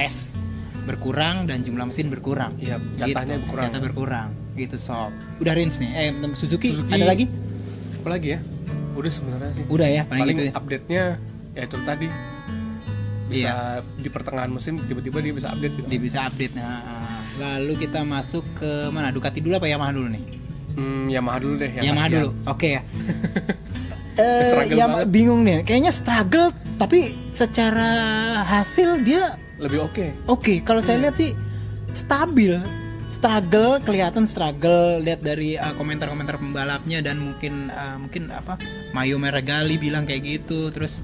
tes berkurang dan jumlah mesin berkurang. Iya, jatahnya gitu, berkurang. Jatah berkurang. Gitu sob. Udah Rins nih. Eh Suzuki, Suzuki. ada lagi? apa lagi ya udah sebenarnya sih Udah ya, paling, paling gitu ya. update-nya ya itu tadi bisa di pertengahan musim tiba-tiba dia bisa update gitu. Dia bisa update. Nah, lalu kita masuk ke mana? Ducati dulu apa Yamaha dulu nih? Hmm, Yamaha dulu deh yang Yamaha dulu. Oke ya. Eh, banget. bingung nih. Kayaknya struggle tapi secara hasil dia lebih oke oke. Kalau Iya. saya lihat sih stabil. Struggle kelihatan struggle lihat dari uh, komentar-komentar pembalapnya dan mungkin uh, mungkin apa Mayo Meregali bilang kayak gitu terus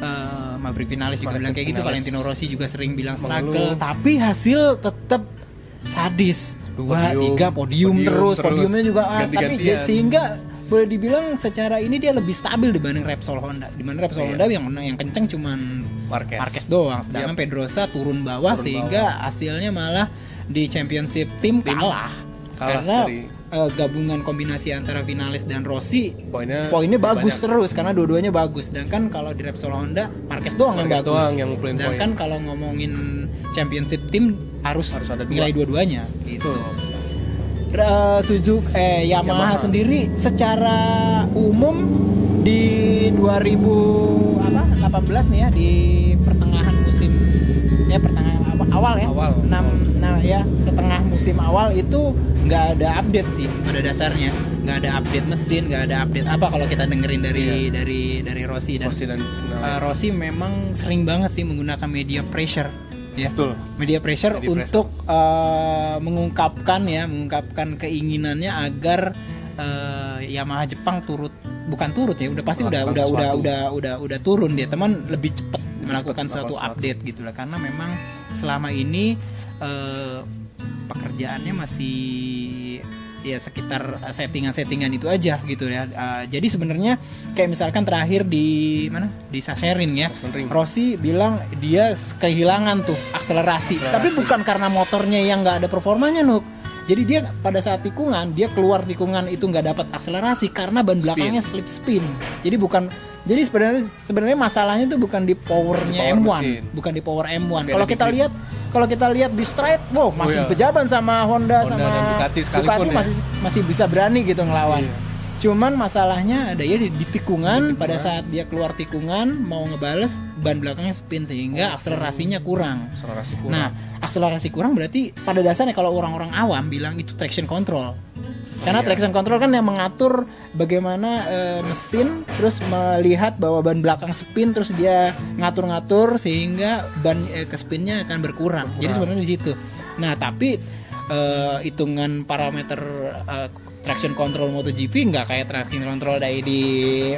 uh, Maverick Vinales juga Maverick bilang kayak gitu Vinales. Valentino Rossi juga sering bilang Mengeluh. struggle tapi hasil tetap sadis dua Podium, tiga podium, podium terus terus, podiumnya juga ah, tapi ganti-gantian. sehingga boleh dibilang secara ini dia lebih stabil dibanding Repsol Honda. Di mana Repsol Iya. Honda yang yang kenceng cuman Marquez. Marquez doang, sedangkan Pedrosa turun bawah Turun sehingga hasilnya malah di championship tim kalah. Kalah karena dari- eh, gabungan kombinasi antara Vinales dan Rossi poinnya poinnya bagus banyak. terus karena dua-duanya bagus. Sedangkan kalau di Repsol Honda Marquez doang yang Marquez bagus. doang yang Sedangkan kalau ngomongin championship tim harus, Harus ada dua. nilai dua-duanya gitu. Ra- Suzuki eh Yamaha, Yamaha. sendiri secara umum di 2000 apa 18 nih ya di pertengahan musim ya pertengahan awal ya. Awal. 6 nah ya setengah musim awal itu nggak ada update sih pada dasarnya. Nggak ada update mesin nggak ada update apa kalau kita dengerin dari dari dari Rossi dan Rossi dan uh. Rossi memang sering banget sih menggunakan media pressure ya. Betul. Media pressure Media untuk uh, mengungkapkan ya mengungkapkan keinginannya agar uh, Yamaha Jepang turut bukan turut ya udah pasti udah udah udah sesuatu. udah udah udah turun dia teman lebih cepat melakukan melakukan suatu update gitu lah karena memang selama ini uh, pekerjaannya masih ya sekitar settingan-settingan itu aja gitu ya. Uh, jadi sebenarnya kayak misalkan terakhir di mana di Sachsenring ya. Rossi bilang dia kehilangan tuh akselerasi, Akselerasi. tapi bukan karena motornya yang nggak ada performanya nuk. Jadi dia pada saat tikungan dia keluar tikungan itu nggak dapat akselerasi karena ban belakangnya slip spin. Jadi bukan jadi sebenarnya sebenarnya masalahnya itu bukan di powernya Di M1, power mesin. bukan di power M1. Tapi Kalau kita lihat kalau kita lihat di straight, wow masih iya. pejaban sama Honda, Honda sama Ducati sekalipun ya. masih masih bisa berani gitu ngelawan. Iya. Cuman masalahnya ada ya di, di tikungan, Di tikungan. pada saat dia keluar tikungan mau ngebales ban belakangnya spin sehingga akselerasinya kurang. akselerasi kurang Nah, akselerasi kurang berarti pada dasarnya kalau orang-orang awam bilang itu traction control. Karena Iya. traction control kan yang mengatur bagaimana eh, mesin terus melihat bahwa ban belakang spin terus dia ngatur-ngatur sehingga ban eh, ke spinnya akan berkurang. Jadi sebenarnya di situ. Nah, tapi eh, hitungan parameter eh, traction control MotoGP nggak kayak traction control dari di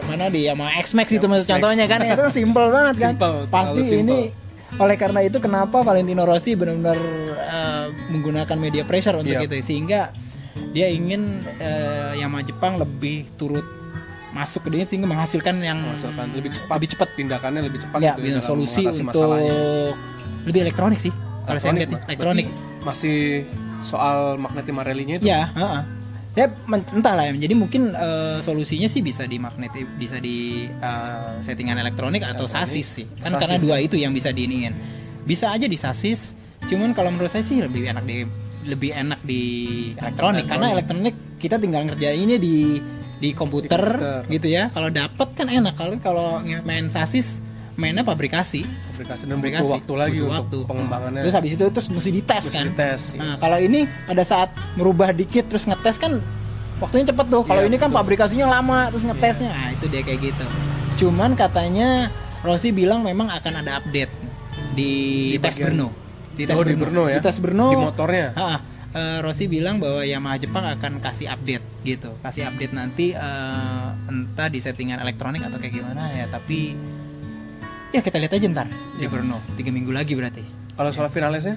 mana di Yamaha X-Max itu maksud contohnya kan itu simple banget kan. Simple, Pasti simple. ini oleh karena itu kenapa Valentino Rossi benar-benar eh, menggunakan media pressure untuk Iya. itu sehingga dia ingin eh, Yamaha Jepang lebih turut masuk ke dia sehingga menghasilkan yang menghasilkan lebih cepat lebih cepat tindakannya lebih cepat ya gitu dalam solusi untuk masalahnya. lebih elektronik sih kalau saya lihat ya, Berarti elektronik masih soal magnetic Marelli-nya itu ya heeh. Ya entahlah ya. Jadi mungkin eh, solusinya sih bisa di magnet bisa di eh, settingan elektronik atau Elektronik. sasis sih. Kan Sasis, karena ya. dua itu yang bisa diiniin. Bisa aja di sasis cuman kalau menurut saya sih lebih enak di lebih enak di elektronik. Karena elektronik kita tinggal ngerjainnya di di komputer, komputer. gitu ya. Kalau dapat kan enak. Kalau kalau main sasis mainnya pabrikasi aplikasi dan butuh waktu lagi Butuh untuk waktu. pengembangannya. Terus habis itu terus mesti dites kan? dites, iya. nah kalau ini pada saat merubah dikit terus ngetes kan waktunya cepet tuh. Kalau Iya, ini kan betul. pabrikasinya lama terus ngetesnya. Nah itu dia kayak gitu. Cuman katanya Rossi bilang memang akan ada update di, Di tes Brno. Di tes Oh, di Brno. Ya? di tes Brno. Di motornya? Ha, eh, Rossi bilang bahwa Yamaha Jepang akan kasih update gitu. Kasih update nanti eh, entah di settingan elektronik atau kayak gimana ya tapi ya kita lihat aja ntar di Ya. Brno tiga minggu lagi berarti kalau soal finalisnya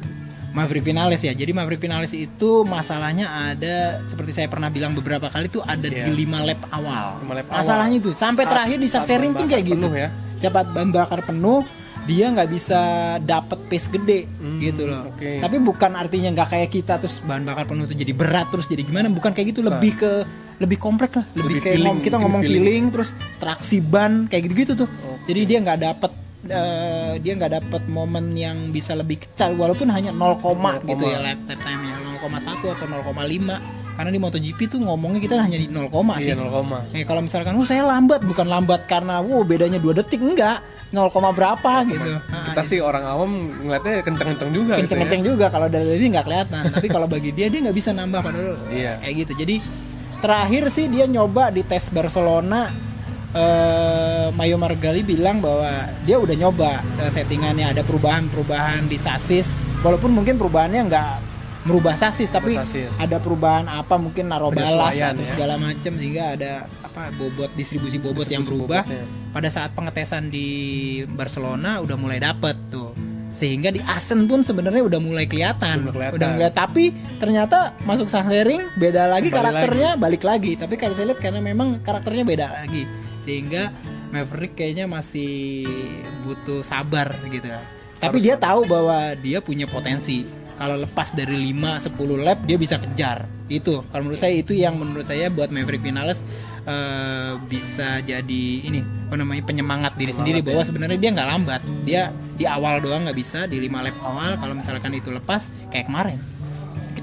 Maverick Vinales ya. Jadi Maverick Vinales itu masalahnya ada seperti saya pernah bilang beberapa kali itu ada Iya. di 5 lap awal. Lima lap awal. Masalahnya itu sampai Saat- terakhir di bahan pun kayak gitu. penuh ya. Cepat bahan bakar penuh, dia nggak bisa dapet pace gede Hmm, gitu loh. oke. Tapi bukan artinya nggak kayak kita terus bahan bakar penuh itu jadi berat terus jadi gimana? Bukan kayak gitu, lebih ke lebih kompleks lah, lebih, Lebih kayak feeling, ngom- kita ngomong feeling. feeling, terus traksi ban kayak gitu-gitu tuh. Oke. Jadi dia nggak dapet eh, dia nggak dapat momen yang bisa lebih kecil walaupun hanya 0, 0, gitu ya lap time nya 0,1 atau 0,5 karena di MotoGP tuh ngomongnya kita hanya di 0, sih. Iya 0, koma. Eh kalau misalkan, oh saya lambat, bukan lambat karena, wow bedanya 2 detik, enggak, 0, berapa gitu. Nah, Kita sih orang awam ngeliatnya kenceng-kenceng juga gitu ya. kenceng-kenceng juga kalau dari ini nggak kelihatan tapi kalau bagi dia dia nggak bisa nambah padahal Iya. kayak gitu jadi terakhir sih dia nyoba di tes Barcelona eh Mayo Margali bilang bahwa dia udah nyoba eh, settingannya. Ada perubahan-perubahan di sasis. Walaupun mungkin perubahannya nggak merubah sasis tapi sasis. ada perubahan apa mungkin naruh balas atau ya. segala macam sehingga ada apa bobot distribusi bobot yang Distribusi berubah. bobotnya. pada saat pengetesan di Barcelona udah mulai dapet tuh. Sehingga di Asen pun sebenarnya udah mulai kelihatan. Udah kelihatan. udah mulai tapi ternyata masuk Sahlering beda lagi Balik karakternya balik lagi. Tapi kalau saya lihat karena memang karakternya beda lagi sehingga Maverick kayaknya masih butuh sabar gitu ya. Tapi Harus dia tahu bahwa dia punya potensi. Kalau lepas dari 5 10 lap dia bisa kejar. Itu. Kalau menurut saya itu yang menurut saya buat Maverick Vinales eh, bisa jadi ini apa namanya penyemangat diri sendiri bahwa sebenarnya dia nggak lambat. Dia di awal doang nggak bisa di 5 lap awal kalau misalkan itu lepas kayak kemarin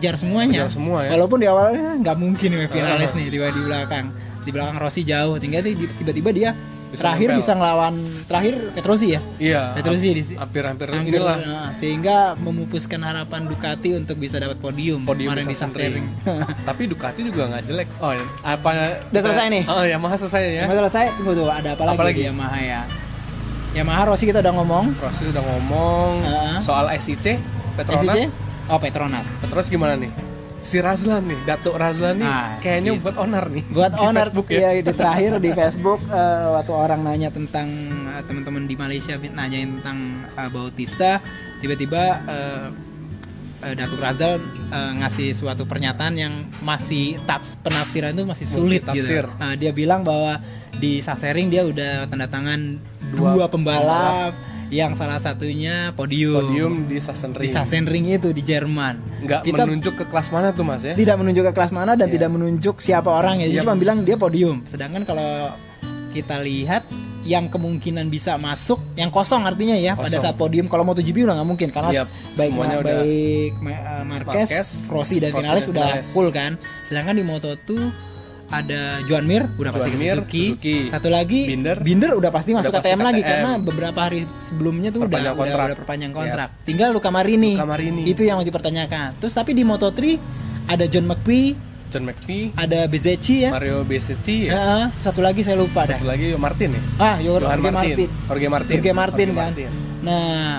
kejar semuanya Kejar semua ya. walaupun di awalnya nggak mungkin ya Vinales nih di, di belakang di belakang Rossi jauh tinggal ti- tiba-tiba dia Bisa terakhir nempel. bisa ngelawan terakhir Petrosi ya Iya. Petrosi di Hampir-hampir Hampir, inilah nah, sehingga memupuskan harapan Ducati untuk bisa dapat podium, podium kemarin di. Sachsenring. Tapi Ducati juga nggak jelek. Oh, apa? Udah selesai nih? Oh, ya Yamaha selesai ya. Masalah saya tunggu tuh ada apa lagi, Apa lagi? Yamaha ya? Yamaha Rossi kita udah ngomong. Proses udah ngomong Heeh. soal SIC Petronas. SIC? Oh Petronas. Petronas gimana nih? Si Razlan nih, Datuk Razlan nih, Nah, kayaknya gitu. buat onar nih. Buat Di owner Facebook ya. ya. di terakhir di Facebook eh, waktu orang nanya tentang eh, teman-teman di Malaysia nanyain tentang eh, Bautista, tiba-tiba eh, Datuk Razal eh, ngasih suatu pernyataan yang masih taps, penafsiran itu masih sulit Multitafsir. gitu. Nah, dia bilang bahwa di Sachsenring dia udah tanda tangan dua, Dua pembalap yang salah satunya podium, Podium di Sachsenring. di Sachsenring itu di Jerman. Nggak Kita menunjuk ke kelas mana tuh Mas ya? tidak menunjuk ke kelas mana dan Iya. tidak menunjuk siapa orang ya. Dia Yap. cuma bilang dia podium. Sedangkan kalau kita lihat yang kemungkinan bisa masuk yang kosong artinya ya pada Kosong. saat podium kalau MotoGP udah nggak mungkin karena Yap, baik semuanya udah- baik eh, Marquez, Marquez, Rossi dan Vinales dan udah full kan. Sedangkan di Moto2 ada Joan Mir udah pasti ke Joan Mir, Suzuki. Suzuki. Satu lagi Binder. udah pasti masuk Udah KTM lagi karena beberapa hari sebelumnya tuh udah Perpanjang udah, kontrak. udah perpanjang kontrak. Tinggal Luka Marini. Luca Marini. Itu yang mau dipertanyakan. Terus tapi di Moto3 ada John McPhee, John McPhee, ada Bezecchi ya. Mario Besicci, ya. Heeh, satu lagi saya lupa dah. satu lagi Martin ya. Ah, Jorge Johan Martin. Martin. Jorge Martin. Jorge Martin Jorge kan. Martin. Nah,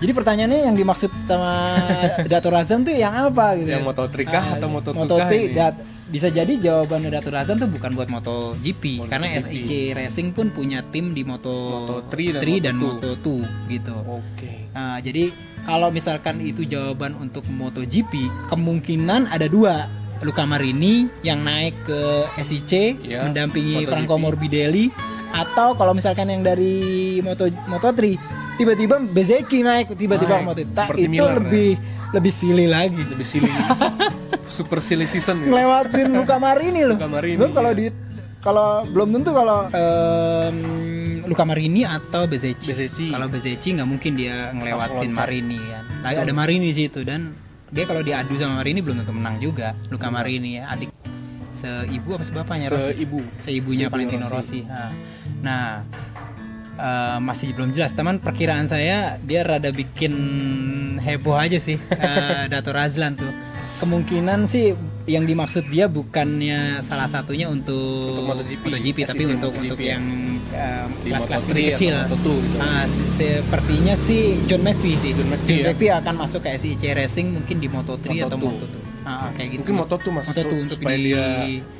jadi pertanyaannya yang dimaksud sama Dato Razan tuh yang apa gitu? Yang Moto3 kah atau Moto2 Moto kah ini? Dat- bisa jadi jawabannya Dato Razan tuh bukan buat MotoGP MotoGP. karena SIC Racing pun punya tim di Moto Moto3 dan 3 dan Moto2. Moto2 gitu. Oke. Nah, jadi kalau misalkan itu jawaban untuk MotoGP, kemungkinan ada dua. Luca Marini yang naik ke SIC Iya, mendampingi MotoGP. Franco Morbidelli atau kalau misalkan yang dari Moto Moto3 tiba-tiba Bezeki naik tiba-tiba Moto seperti itu Miller, ya. lebih lebih silly lagi Lebih silly. Super silly season ya. ngelewatin Luca Marini loh Luca Marini, belum kalau iya. di kalau belum tentu kalau em, Luca Marini atau Bezeci. Bezecchi. Kalau Bezeci nggak mungkin dia ngelewatin. Marini kan. Lagi ada Marini di situ dan dia kalau diadu sama Marini belum tentu menang juga. Luca Marini ya adik seibu apa sebapaknya Rossi? Seibu. Seibunya Seibu Valentino Rossi. Rossi. Nah, nah eh, masih belum jelas. Teman perkiraan saya dia rada bikin heboh aja sih eh, Dato Razlan tuh. Kemungkinan sih yang dimaksud dia bukannya salah satunya untuk, Untuk MotoGP, tapi untuk MotoGP. untuk yang eh, Di kelas-kelas Moto3 lebih kecil. atau Moto2 gitu. Nah, se- sepertinya sih John McPhee sih. John McPhee, ya. Akan masuk ke SIC Racing mungkin di Moto3 atau Moto2. Moto2. Ah, kayak gitu. Mungkin Moto tuh Mas. Moto2 untuk supaya di dia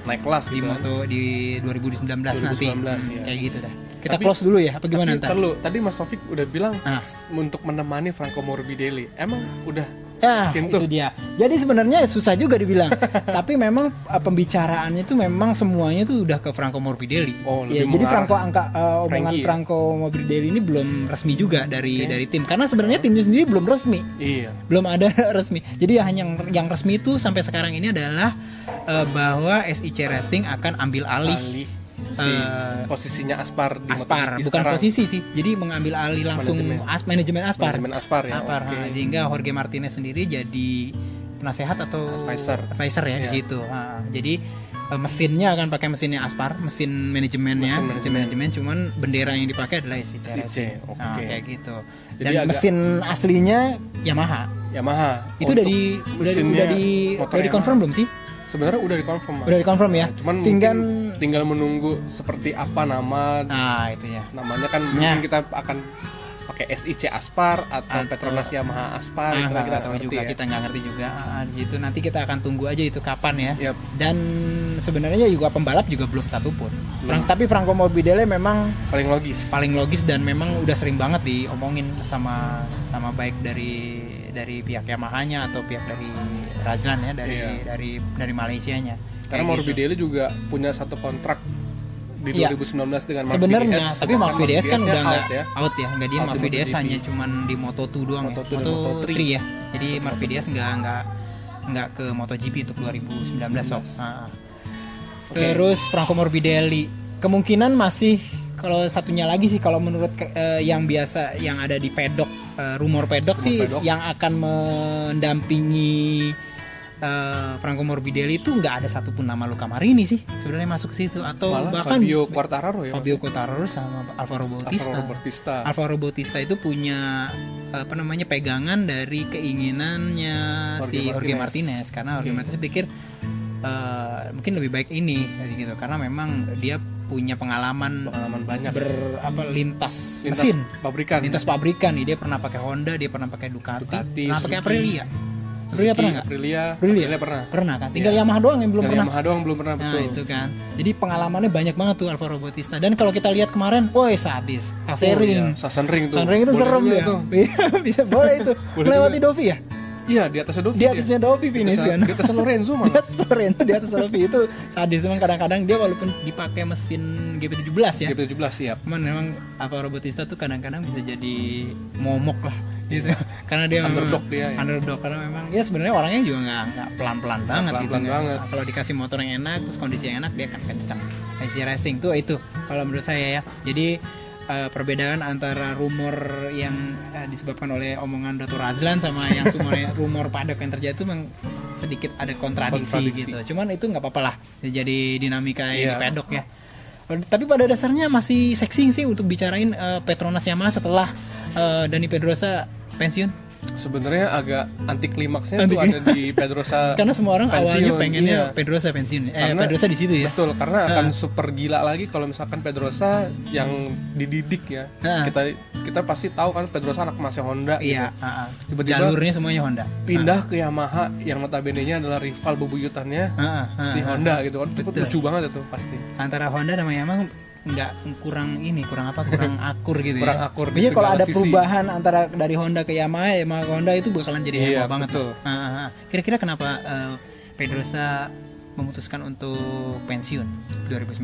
naik kelas di gitu. kan. moto di 2019, nanti 2019, ya. kayak gitu dah kita Tapi- close dulu ya apa gimana Tapi ntar ntar lu, tadi Mas Taufik udah bilang Ah. untuk menemani Franco Morbidelli. Emang udah ya itu tuh. dia jadi sebenarnya susah juga dibilang tapi memang uh, pembicaraannya itu memang semuanya tuh udah ke Franco Morbidelli Oh, ya, jadi. Franco angka uh, omongan Frankie ya? Franco Morbidelli ini belum resmi juga dari Oke. dari tim karena sebenarnya timnya sendiri belum resmi iya. belum ada resmi. Jadi hanya yang yang resmi itu sampai sekarang ini adalah eh, bahwa SIC Racing akan ambil alih Alih si eh, posisinya Aspar di Aspar MotoGP bukan sekarang. posisi sih jadi mengambil alih langsung Manajemen. as manajemen Aspar Manajemen Aspar ya. Aspar, oke. nah, sehingga Jorge Martinez sendiri jadi penasehat atau Advisor. advisor ya di Iya. situ Nah, jadi eh, mesinnya akan pakai mesinnya Aspar mesin manajemennya Mesin mesin, manajemen cuman bendera yang dipakai adalah SIC SIC, oke. Nah, kayak gitu Jadi dan agak- mesin aslinya Yamaha Yamaha. itu Untuk udah di udah, udah di udah di confirm belum sih Sebenarnya udah dikonfirm. Mas. udah di confirm ya Nah, Cuman tinggal mungkin tinggal menunggu seperti apa nama nah itu ya namanya kan Ya. mungkin kita akan pakai SIC Aspar atau, Atau- Petronas Yamaha Aspar Ah, itu nggak kita tahu juga ya. kita nggak ngerti juga Ah, gitu nanti kita akan tunggu aja itu kapan ya Yap. dan sebenarnya juga pembalap juga belum satu pun Frank- tapi Franco Morbidelli memang paling logis. paling logis dan memang udah sering banget diomongin sama sama baik dari dari pihak Yamaha-nya atau pihak dari Razlan ya dari Iya. dari dari Malaysia-nya Karena Kayak gitu. Morbidelli juga punya satu kontrak di Iya. 2019 dengan Mark sebenarnya VDS, tapi Mark VDS kan udah nggak out ya. out ya nggak dia Mark VDS hanya cuman di Moto2 doang Moto2 ya dan Moto3 Moto3 ya jadi Mark VDS nggak nggak nggak ke MotoGP untuk 2019 sok Ah, ah. terus Franco Morbidelli kemungkinan masih kalau satunya lagi sih kalau menurut eh, yang biasa yang ada di pedok eh, rumor pedok Rumor sih pedok. yang akan mendampingi eh, Franco Morbidelli itu nggak ada satupun nama Luca Marini sih sebenarnya masuk ke situ atau Malah bahkan Fabio Quartararo ya. Fabio Quartararo sama Alvaro Bautista. Alvaro Bautista. Alvaro Bautista itu punya apa namanya pegangan dari keinginannya Jorge si Jorge Martinez. Martinez karena Jorge Martinez pikir eh, mungkin lebih baik ini gitu karena memang dia punya pengalaman Pengalaman banyak. ber apa lintas, Lintas mesin pabrikan. lintas pabrikan nih dia pernah pakai Honda dia pernah pakai Ducati, Ducati, pernah pakai. Aprilia Aprilia pernah nggak Aprilia, Aprilia? Aprilia pernah. pernah kan tinggal Yamaha doang yang belum Dari pernah Yamaha doang belum pernah Nah betul. itu kan Jadi pengalamannya banyak banget tuh Alvaro Bautista Dan kalau kita lihat kemarin Woi sadis Sasering Oh, iya. Sasenring tuh. Sasering itu Boleh serem ya tuh. Iya bisa boleh itu Boleh Melewati juga. Dovi ya Iya, di atasnya Dovi. Di atasnya Dovi finish Di kan di atas Lorenzo Di malah. atas Lorenzo Di atas Dovi itu sadis Memang kadang-kadang dia walaupun dipakai mesin GP17 ya GP17 siap. Cuman memang Alvaro Bautista tuh kadang-kadang bisa jadi momok lah gitu karena dia memang- Underdog dia ya. underdog karena memang ya sebenarnya orangnya juga nggak nggak pelan-pelan banget gitu pelan-pelan nggak- banget. kalau dikasih motor yang enak terus kondisi yang enak dia akan kencang IC racing tuh itu kalau menurut saya ya jadi eh, perbedaan antara rumor yang eh, disebabkan oleh omongan Dr. Razlan sama yang rumor rumor padok yang terjadi itu memang sedikit ada kontradiksi, Kontradiksi. gitu cuman itu nggak apa-apa lah jadi dinamika yang Iya. di pedok ya tapi pada dasarnya masih seksi sih untuk bicarain eh, Petronas Yamaha setelah eh, Dani Pedrosa pensiun Sebenarnya agak anti klimaksnya Anti tuh ada di Pedrosa. karena semua orang pensiun, awalnya pengennya iya. Pedrosa pensiun eh Karena- Pedrosa di situ ya Betul, karena akan super gila lagi kalau misalkan Pedrosa yang dididik ya. Heeh. Kita kita pasti tahu kan Pedrosa anak masih Honda iya gitu. ah. Tiba-tiba jalurnya semuanya Honda Pindah ke Yamaha yang notabene-nya adalah rival bebuyutannya si. Honda gitu kan. Itu lucu banget itu pasti. antara Honda sama Yamaha nggak kurang ini kurang apa kurang akur gitu Kurang ya akur di Biasanya kalau ada sisi. perubahan antara dari Honda ke Yamaha Yamaha ke Honda itu bakalan jadi heboh Iya, banget betul. Ah, ah, ah. kira-kira kenapa eh, Pedrosa memutuskan untuk pensiun 2019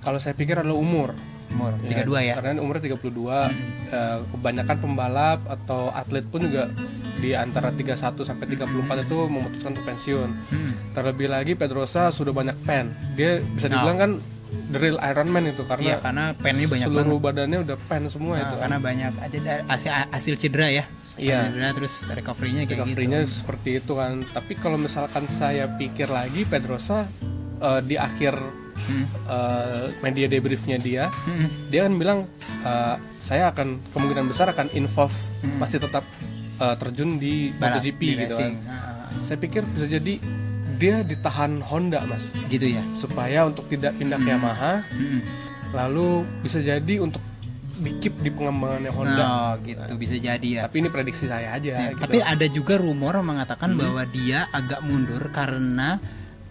Kalau saya pikir adalah umur. umur Ya, 32 ya Karena umurnya 32. eh, kebanyakan pembalap atau atlet pun juga di antara 31 sampai 34 itu memutuskan untuk pensiun. Hmm. Terlebih lagi Pedrosa sudah banyak pen. Dia bisa dibilang kan the real Iron Man itu Nah. Iya karena karena pennya banyak banget seluruh badannya udah pen semua Nah, itu. karena banyak aja hasil, hasil cedera ya Iya. cedera terus recovery-nya kayak Recovery-nya gitu seperti itu kan. Tapi kalau misalkan saya pikir lagi Pedrosa eh, di akhir Hmm. eh, media debriefnya dia, Hmm. dia kan bilang eh, saya akan kemungkinan besar akan involve masih tetap eh, terjun di Balap, MotoGP di gitu kan. racing. Ah, Saya pikir bisa jadi dia ditahan Honda mas. Gitu ya? Supaya untuk tidak pindah ke Yamaha Hmm. lalu bisa jadi untuk dikip di pengembangannya Honda. Oh gitu. Bisa jadi ya. Tapi ini prediksi saya aja Ya, gitu. tapi ada juga rumor mengatakan bahwa dia agak mundur karena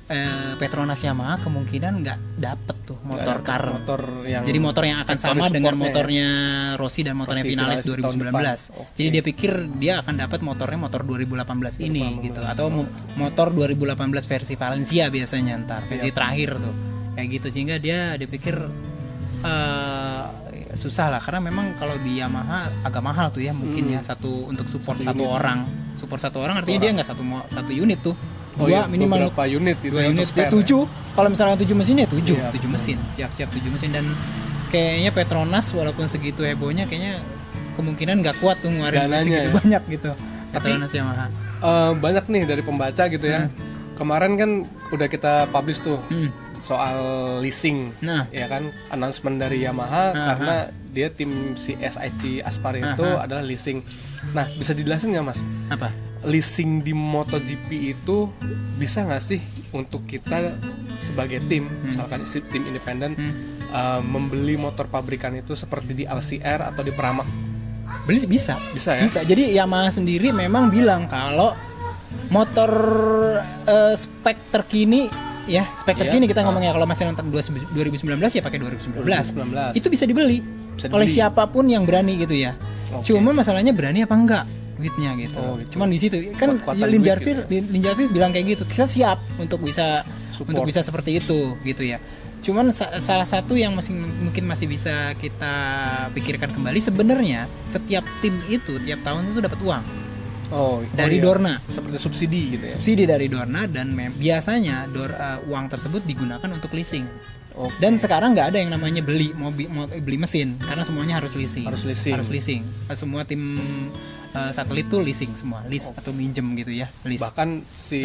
eh, Petronas Yamaha kemungkinan nggak dapet tuh motor Nggak car. motor yang jadi motor yang akan sama dengan ya. motornya Rossi dan motornya Rossi finalis finalis tahun 2019 depan. Oke. jadi dia pikir dia akan dapat motornya motor 2018 ini gitu. Atau mo- motor 2018 versi Valencia biasanya ntar. Versi terakhir tuh. Kayak gitu. Sehingga dia dia pikir eh, susah lah. Karena memang kalau di Yamaha agak mahal tuh ya mungkin ya. Satu untuk support satu, orang. Support satu orang artinya dia nggak satu satu unit tuh Oh dua iya, minimal beberapa unit gitu dua ya unit spare tujuh kalau misalnya tujuh mesin ya tujuh Iya, tujuh mesin siap siap tujuh mesin dan kayaknya Petronas walaupun segitu hebohnya kayaknya kemungkinan nggak kuat tuh ngeluarin segitu ya. banyak gitu Petronas Yamaha Eh, banyak nih dari pembaca gitu ya. Kemarin kan udah kita publish tuh Hmm. soal leasing. Nah. Ya kan announcement dari Yamaha Aha. karena dia tim si SIC Aspar itu adalah leasing. Nah, bisa dijelasin nggak Mas? apa Leasing di MotoGP itu bisa nggak sih untuk kita sebagai tim, misalkan si tim independen eh, membeli motor pabrikan itu seperti di LCR atau di Pramac? beli bisa Bisa ya? bisa jadi Yamaha sendiri memang bilang kalau motor eh, spek terkini ya spek Iya. terkini kita ngomongnya kalau masih nonton 2019 ya pakai 2019 2019. itu bisa dibeli Bisa oleh dibeli. siapa pun yang berani gitu ya Oke. cuma masalahnya berani apa enggak duitnya gitu. Oh, gitu. cuman di situ kan Lin Jarvir gitu ya. Lin Jarvir bilang kayak gitu kita siap untuk bisa Support. untuk bisa seperti itu gitu ya cuman sa- salah satu yang masih mungkin masih bisa kita pikirkan kembali sebenarnya setiap tim itu tiap tahun itu dapat uang Oh, Dari iya. Dorna. Seperti subsidi gitu ya. subsidi dari Dorna dan biasanya dor, uh, uang tersebut digunakan untuk leasing Oke. dan sekarang nggak ada yang namanya beli mobil mau beli mesin karena semuanya harus leasing. Harus leasing. harus leasing. Uh, semua tim uh, satelit tuh leasing semua lease atau minjem gitu ya lease. Bahkan si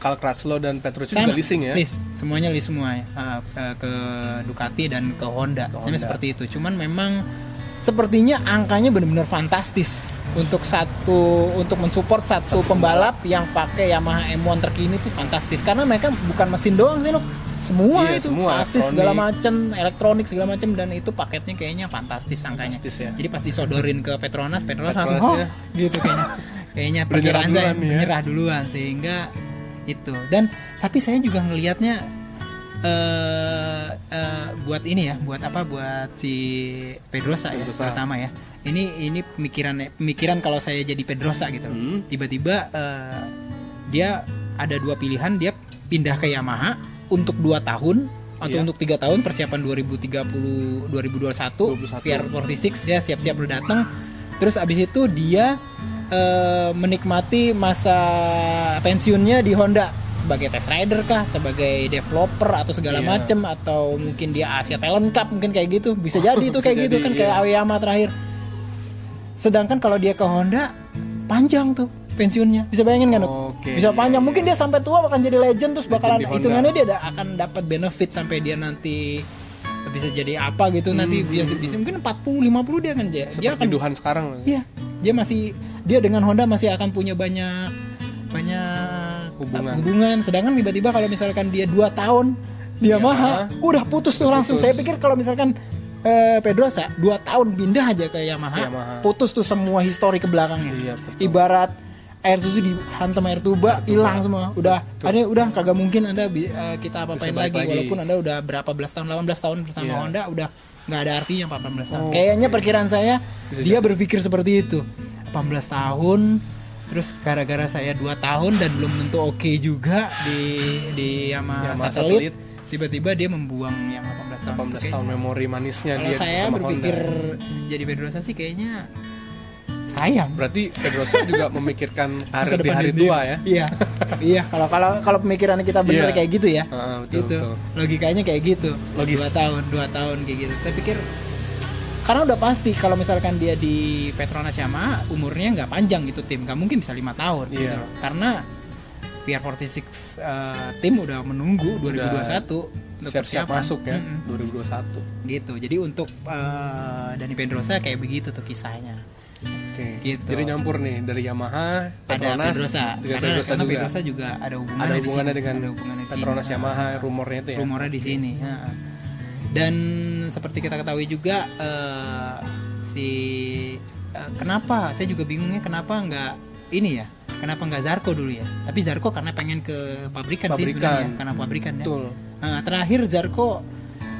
Karl Kratzlow dan Petrucci Sama, juga leasing ya. lease. Semuanya lease semua ya. Uh, uh, ke Ducati dan ke Honda. Ke Honda. seperti itu. Cuman memang sepertinya angkanya benar-benar fantastis untuk satu untuk mensupport satu pembalap yang pakai Yamaha M1 terkini tuh fantastis. Karena mereka bukan mesin doang sih loh semua Iya, itu semua, sasis segala elektronik. macem elektronik segala macem dan itu paketnya kayaknya fantastis angkanya Fantastis ya. jadi pas disodorin ke Petronas Petronas, Petronas langsung oh ya. gitu kayaknya kayaknya nyerah perkiraan saya duluan ya. menyerah duluan sehingga itu dan tapi saya juga ngelihatnya eh eh, buat ini ya buat apa buat si Pedrosa ya Pedrosa. terutama ya ini ini pemikiran pemikiran kalau saya jadi Pedrosa gitu loh. Hmm. tiba-tiba eh, dia ada dua pilihan dia pindah ke Yamaha untuk dua tahun atau Iya. untuk tiga tahun persiapan 2030 2021 21. VR46 ya siap-siap udah datang terus abis itu dia eh, menikmati masa pensiunnya di Honda sebagai test rider kah sebagai developer atau segala Iya. macem atau mungkin dia Asia Talent Cup mungkin kayak gitu bisa jadi itu kayak gitu jadi, kan iya. kayak Aoyama terakhir sedangkan kalau dia ke Honda panjang tuh pensiunnya bisa bayangin kan? Oke, bisa panjang mungkin dia sampai tua bahkan jadi legend terus Legend bakalan hitungannya dia ada, akan dapat benefit sampai dia nanti bisa jadi apa gitu nanti Hmm, biasa bisa mungkin 40 50 dia kan dia, dia akan Duhan sekarang. Iya, dia masih dia dengan Honda masih akan punya banyak banyak Hubungan. hubungan. Sedangkan tiba-tiba kalau misalkan dia dua tahun di Yamaha, udah putus tuh langsung. Putus. Saya pikir kalau misalkan eh, Pedrosa dua tahun pindah aja ke Yamaha, Yamaha. putus tuh semua histori ke belakangnya. Iya, betul. Ibarat air susu dihantam air tuba hilang semua udah ada udah kagak mungkin anda eh, kita apa-apain lagi, lagi. walaupun anda udah berapa belas tahun 18 tahun bersama Iya. Honda udah nggak ada artinya 18 tahun Oh, kayaknya perkiraan saya Bisa dia berpikir seperti itu 18 tahun terus gara-gara saya 2 tahun dan belum tentu oke juga di di Yamaha satelit, satelit. tiba-tiba dia membuang yang 18 tahun 18 itu tahun memori manisnya kalau dia saya sama berpikir Honda. jadi Pedrosa sih kayaknya sayang Berarti Pedrosa juga memikirkan karir di hari tua ya. Iya. iya, kalau kalau kalau pemikiran kita benar Iya. kayak gitu ya. Ah, betul, gitu. betul. Logikanya kayak gitu. Logis. Dua tahun, dua tahun kayak gitu. Saya pikir karena udah pasti kalau misalkan dia di Petronas Yamaha umurnya nggak panjang gitu tim nggak mungkin bisa lima tahun gitu Iya. karena VR46 eh, tim udah menunggu 2021 untuk Siap-siap masuk ya Mm-mm. 2021. gitu jadi untuk eh, Dani Pedrosa kayak begitu tuh kisahnya Oke. Gitu. Jadi nyampur nih dari Yamaha, ada Petronas, Pedrosa juga karena, Pedrosa karena juga. Pedrosa juga ada hubungannya, ada di hubungannya sini. dengan ada hubungannya di sini. Petronas Nah, Yamaha rumornya itu ya. rumornya di sini ha. dan seperti kita ketahui juga eh, si eh, kenapa saya juga bingungnya kenapa nggak ini ya kenapa nggak Zarko dulu ya tapi Zarko karena pengen ke pabrikan, sih Pabrikan. sebenarnya karena pabrikan ya Betul. Nah, terakhir Zarko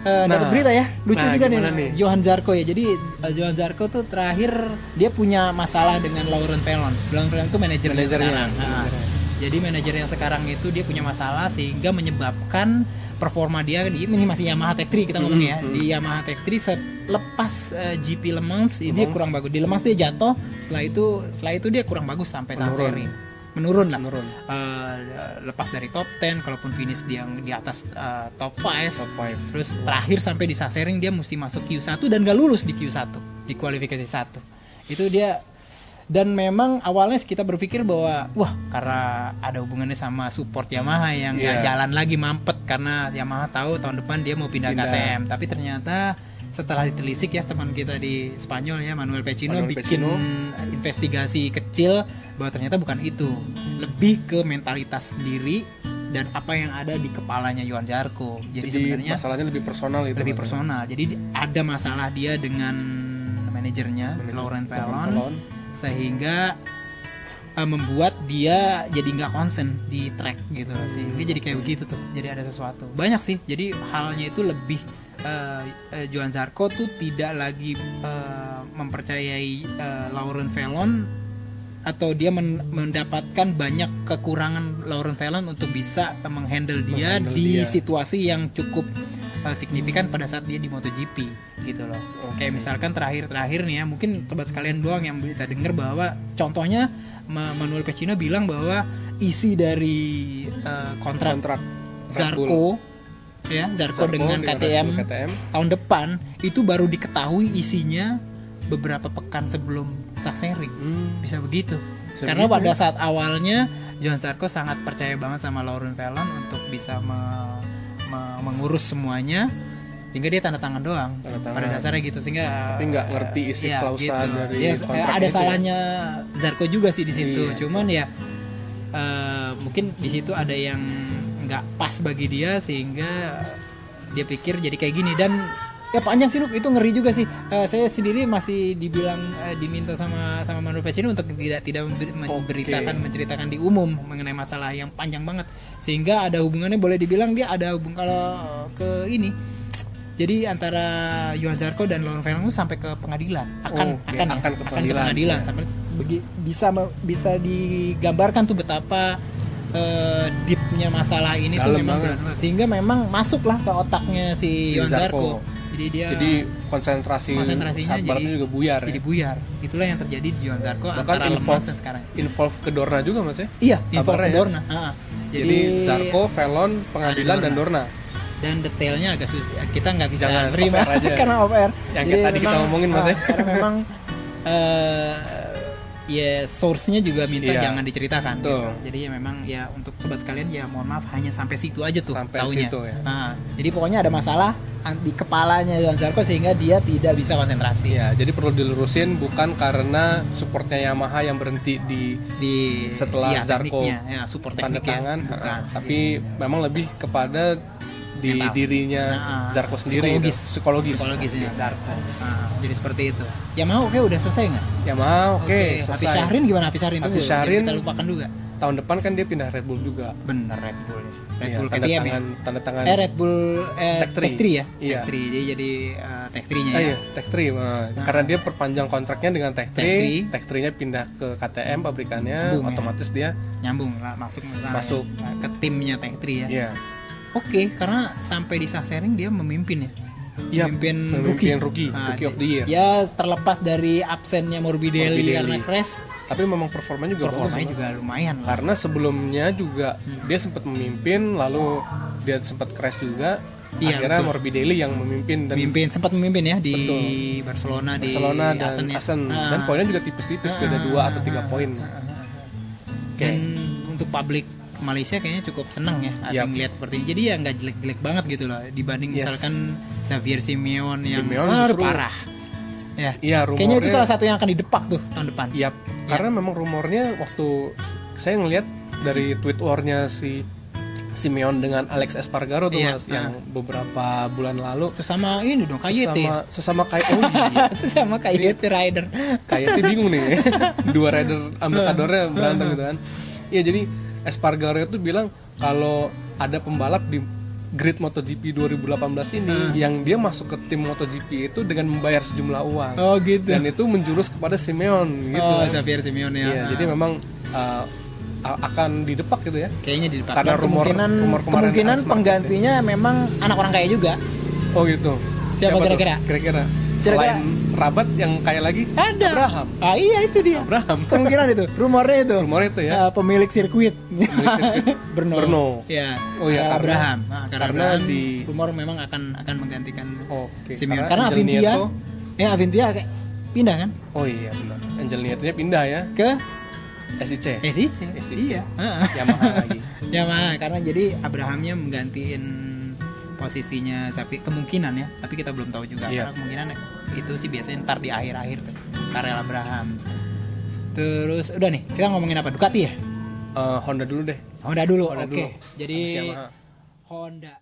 dapat Nah, berita ya lucu nah, juga nih, nih? Johan Zarko ya jadi eh, Johan Zarko tuh terakhir dia punya masalah dengan Lauren Velon Lauren Velon tuh manajernya Manajernya, sekarang Nah, manajernya. jadi manajer yang sekarang itu dia punya masalah sehingga menyebabkan performa dia di ini masih Yamaha Tech 3 kita ngomong ya Hmm, di Yamaha Tech 3 selepas eh, GP Le Mans ini dia Mans. kurang bagus di Le Mans dia jatuh setelah itu setelah itu dia kurang bagus sampai saat Menurun. seri menurun lah. Menurun. Eh, lepas dari top 10, kalaupun finish dia di atas eh, top 5, Top 5. terus terakhir sampai di Sasering dia mesti masuk Q1 dan gak lulus di Q1 di kualifikasi 1. Itu dia dan memang awalnya kita berpikir bahwa wah karena ada hubungannya sama support Yamaha yang nggak Iya. jalan lagi mampet karena Yamaha tahu tahun depan dia mau pindah, Pindah. KTM tapi ternyata setelah ditelisik ya teman kita di Spanyol ya Manuel Pecino Manuel bikin Pecino. investigasi kecil bahwa ternyata bukan itu lebih ke mentalitas sendiri dan apa yang ada di kepalanya Johan Zarco jadi, Jadi sebenarnya masalahnya lebih personal itu. lebih Mas. personal jadi di- ada masalah dia dengan manajernya Manajer- Lauren Fallon Fallon. sehingga uh, membuat dia jadi nggak konsen di track gitu sehingga jadi kayak begitu tuh jadi ada sesuatu banyak sih jadi halnya itu lebih uh, uh, Johan Zarco tuh tidak lagi uh, mempercayai uh, Lauren Fallon atau dia men- mendapatkan banyak kekurangan Lauren Fallon untuk bisa uh, menghandle dia Menghandle di dia. situasi yang cukup uh, signifikan pada saat dia di MotoGP gitu loh. Kayak misalkan terakhir-terakhir nih ya, mungkin sobat sekalian doang yang bisa denger bahwa contohnya Ma- Manuel Pecino bilang bahwa isi dari uh, kontrak, kontrak. Zarco ya Zarco, Zarco dengan KTM, KTM. tahun depan itu baru diketahui isinya beberapa pekan sebelum Saksering Hmm. bisa begitu Bisa karena pada saat awalnya Johan Zarco sangat percaya banget sama Lauren Fallon untuk bisa me- me- mengurus semuanya sehingga dia tanda tangan doang Tanda tangan. pada dasarnya gitu sehingga Tapi nggak ngerti isi ya, klausa dari Ya, kontraknya ada itu ya. salahnya Zarco juga sih di situ Iya. cuman ya eh, mungkin di situ ada yang nggak pas bagi dia sehingga dia pikir jadi kayak gini dan ya panjang sih Nuk. itu ngeri juga sih Eh, saya sendiri masih dibilang eh, diminta sama sama Manuel Pacino untuk tidak tidak member- memberitakan menceritakan di umum mengenai masalah yang panjang banget sehingga ada hubungannya boleh dibilang dia ada hubung kalau ke ini jadi antara Johan Zarco dan Lauren itu sampai ke pengadilan akan Oh, oke. akan, ya, Akan ke pengadilan, pengadilan ya. sampai begi- bisa bisa digambarkan tuh betapa eh, deepnya masalah ini tuh Dalam memang banget. banget. sehingga memang masuklah ke otaknya si, Si. Zarco. Jadi dia Jadi konsentrasi konsentrasinya saat jadi juga buyar jadi ya. buyar. Itulah yang terjadi di Johan Zarco Bahkan antara involve, Lemans dan sekarang. involve ke Dorna juga mas ya. Iya, info Kabarnya ya. Dorna. Ah, Jadi, Zarko, Velon, pengadilan Ada dan Dorna. dan detailnya agak susah kita nggak bisa Jangan terima aja. karena off air Yang kayak tadi kita ngomongin, Mas, ya. karena memang eh ya source-nya juga minta Iya. jangan diceritakan Betul. gitu. jadi ya memang ya untuk sobat sekalian ya mohon maaf hanya sampai situ aja tuh Sampai taunya situ ya. nah jadi pokoknya ada masalah di kepalanya Johan Zarco sehingga dia tidak bisa konsentrasi Iya, jadi perlu dilurusin bukan karena supportnya Yamaha yang berhenti di di setelah Zarco tekniknya, ya support tanda ya tangan, bukan uh, tapi memang lebih kepada di Mental. dirinya Nah, Zarko sendiri psikologis. gitu. psikologis. Psikologisnya Zarco nah, jadi seperti itu. Ya mau oke udah selesai nggak? Yamaha oke Hafiz selesai. Syahrin gimana? Hafiz Syahrin itu Hafiz Syahrin- kita lupakan juga. tahun depan kan dia pindah Red Bull juga. Bener Red Bull. Ya. Red Iya, Bull tanda KTM ya? tangan tanda tangan eh Red Bull eh, Tech Tech 3 3. ya? Iya. Tech 3 dia jadi uh, Tech 3 nya Ah, ya? iya, Tech 3 nah, karena dia perpanjang kontraknya dengan Tech 3 Tech Tech 3 nya pindah ke KTM pabrikannya Boom, ya. otomatis dia nyambung lah masuk Masuk. ya. ke timnya Tech 3 ya? Ya oke karena sampai di Sachsenring dia memimpin ya Iya, memimpin, memimpin rookie, Nah, rookie of the year. ya terlepas dari absennya Morbidelli, Morbidelli. karena crash tapi memang performanya juga performanya juga lumayan lah karena sebelumnya juga Hmm. dia sempat memimpin lalu dia sempat crash juga Iya, akhirnya betul. Morbidelli yang memimpin dan memimpin sempat memimpin ya di Barcelona, Barcelona di dan Asen ya. Asen Ah. dan poinnya juga tipis-tipis beda dua atau tiga poin dan untuk publik Malaysia kayaknya cukup seneng ya ada Yap. ngeliat seperti ini. Jadi ya nggak jelek-jelek banget gitu loh dibanding Yes. misalkan Xavier Simeon yang Simeon justru- parah. Ya Iya, kayaknya itu rumornya- salah satu yang akan didepak tuh tahun depan. Yap, karena memang rumornya waktu saya ngelihat dari tweet warnya si Simeon dengan Alex Espargaro tuh Iya, mas yang beberapa bulan lalu. Sesama ini dong KYT sesama sesama kayak oh iya. sesama KYT rider. Kayaknya bingung nih. Dua rider ambasadornya berantem gitu kan. Iya jadi Espargaro itu bilang kalau ada pembalap di grid MotoGP 2018 ini yang dia masuk ke tim MotoGP itu dengan membayar sejumlah uang. Oh gitu. Dan itu menjurus kepada Simeon gitu. Oh. Xavier Simeon ya. Iya, jadi memang uh, akan didepak gitu ya. Kayaknya didepak. Karena Dan rumor- kemungkinan rumor kemungkinan penggantinya memang anak orang kaya juga. Oh gitu. Siapa kira-kira? kira-kira Selain Rabat yang kaya lagi ada Abraham. ah iya itu dia Abraham. kemungkinan itu rumornya itu Rumornya itu ya. Ah, pemilik sirkuit sirkuit Brno Brno. ya Oh iya, Karel karena- Abraham Nah, karena, karena Abraham, di- rumor memang akan akan menggantikan Oke. Simeone karena karena Avintia Nieto- ya Avintia pindah kan Oh iya benar. Angel Nieto-nya pindah ya. ke SIC. SIC SIC. iya. Yamaha lagi. ya mah karena jadi Abrahamnya menggantiin posisinya Sapi kemungkinan ya tapi kita belum tahu juga Iya. karena kemungkinan itu sih biasanya ntar di akhir-akhir tuh Karel Abraham terus udah nih kita ngomongin apa Ducati ya Eh, Honda dulu deh. Honda dulu oke dulu. jadi. Honda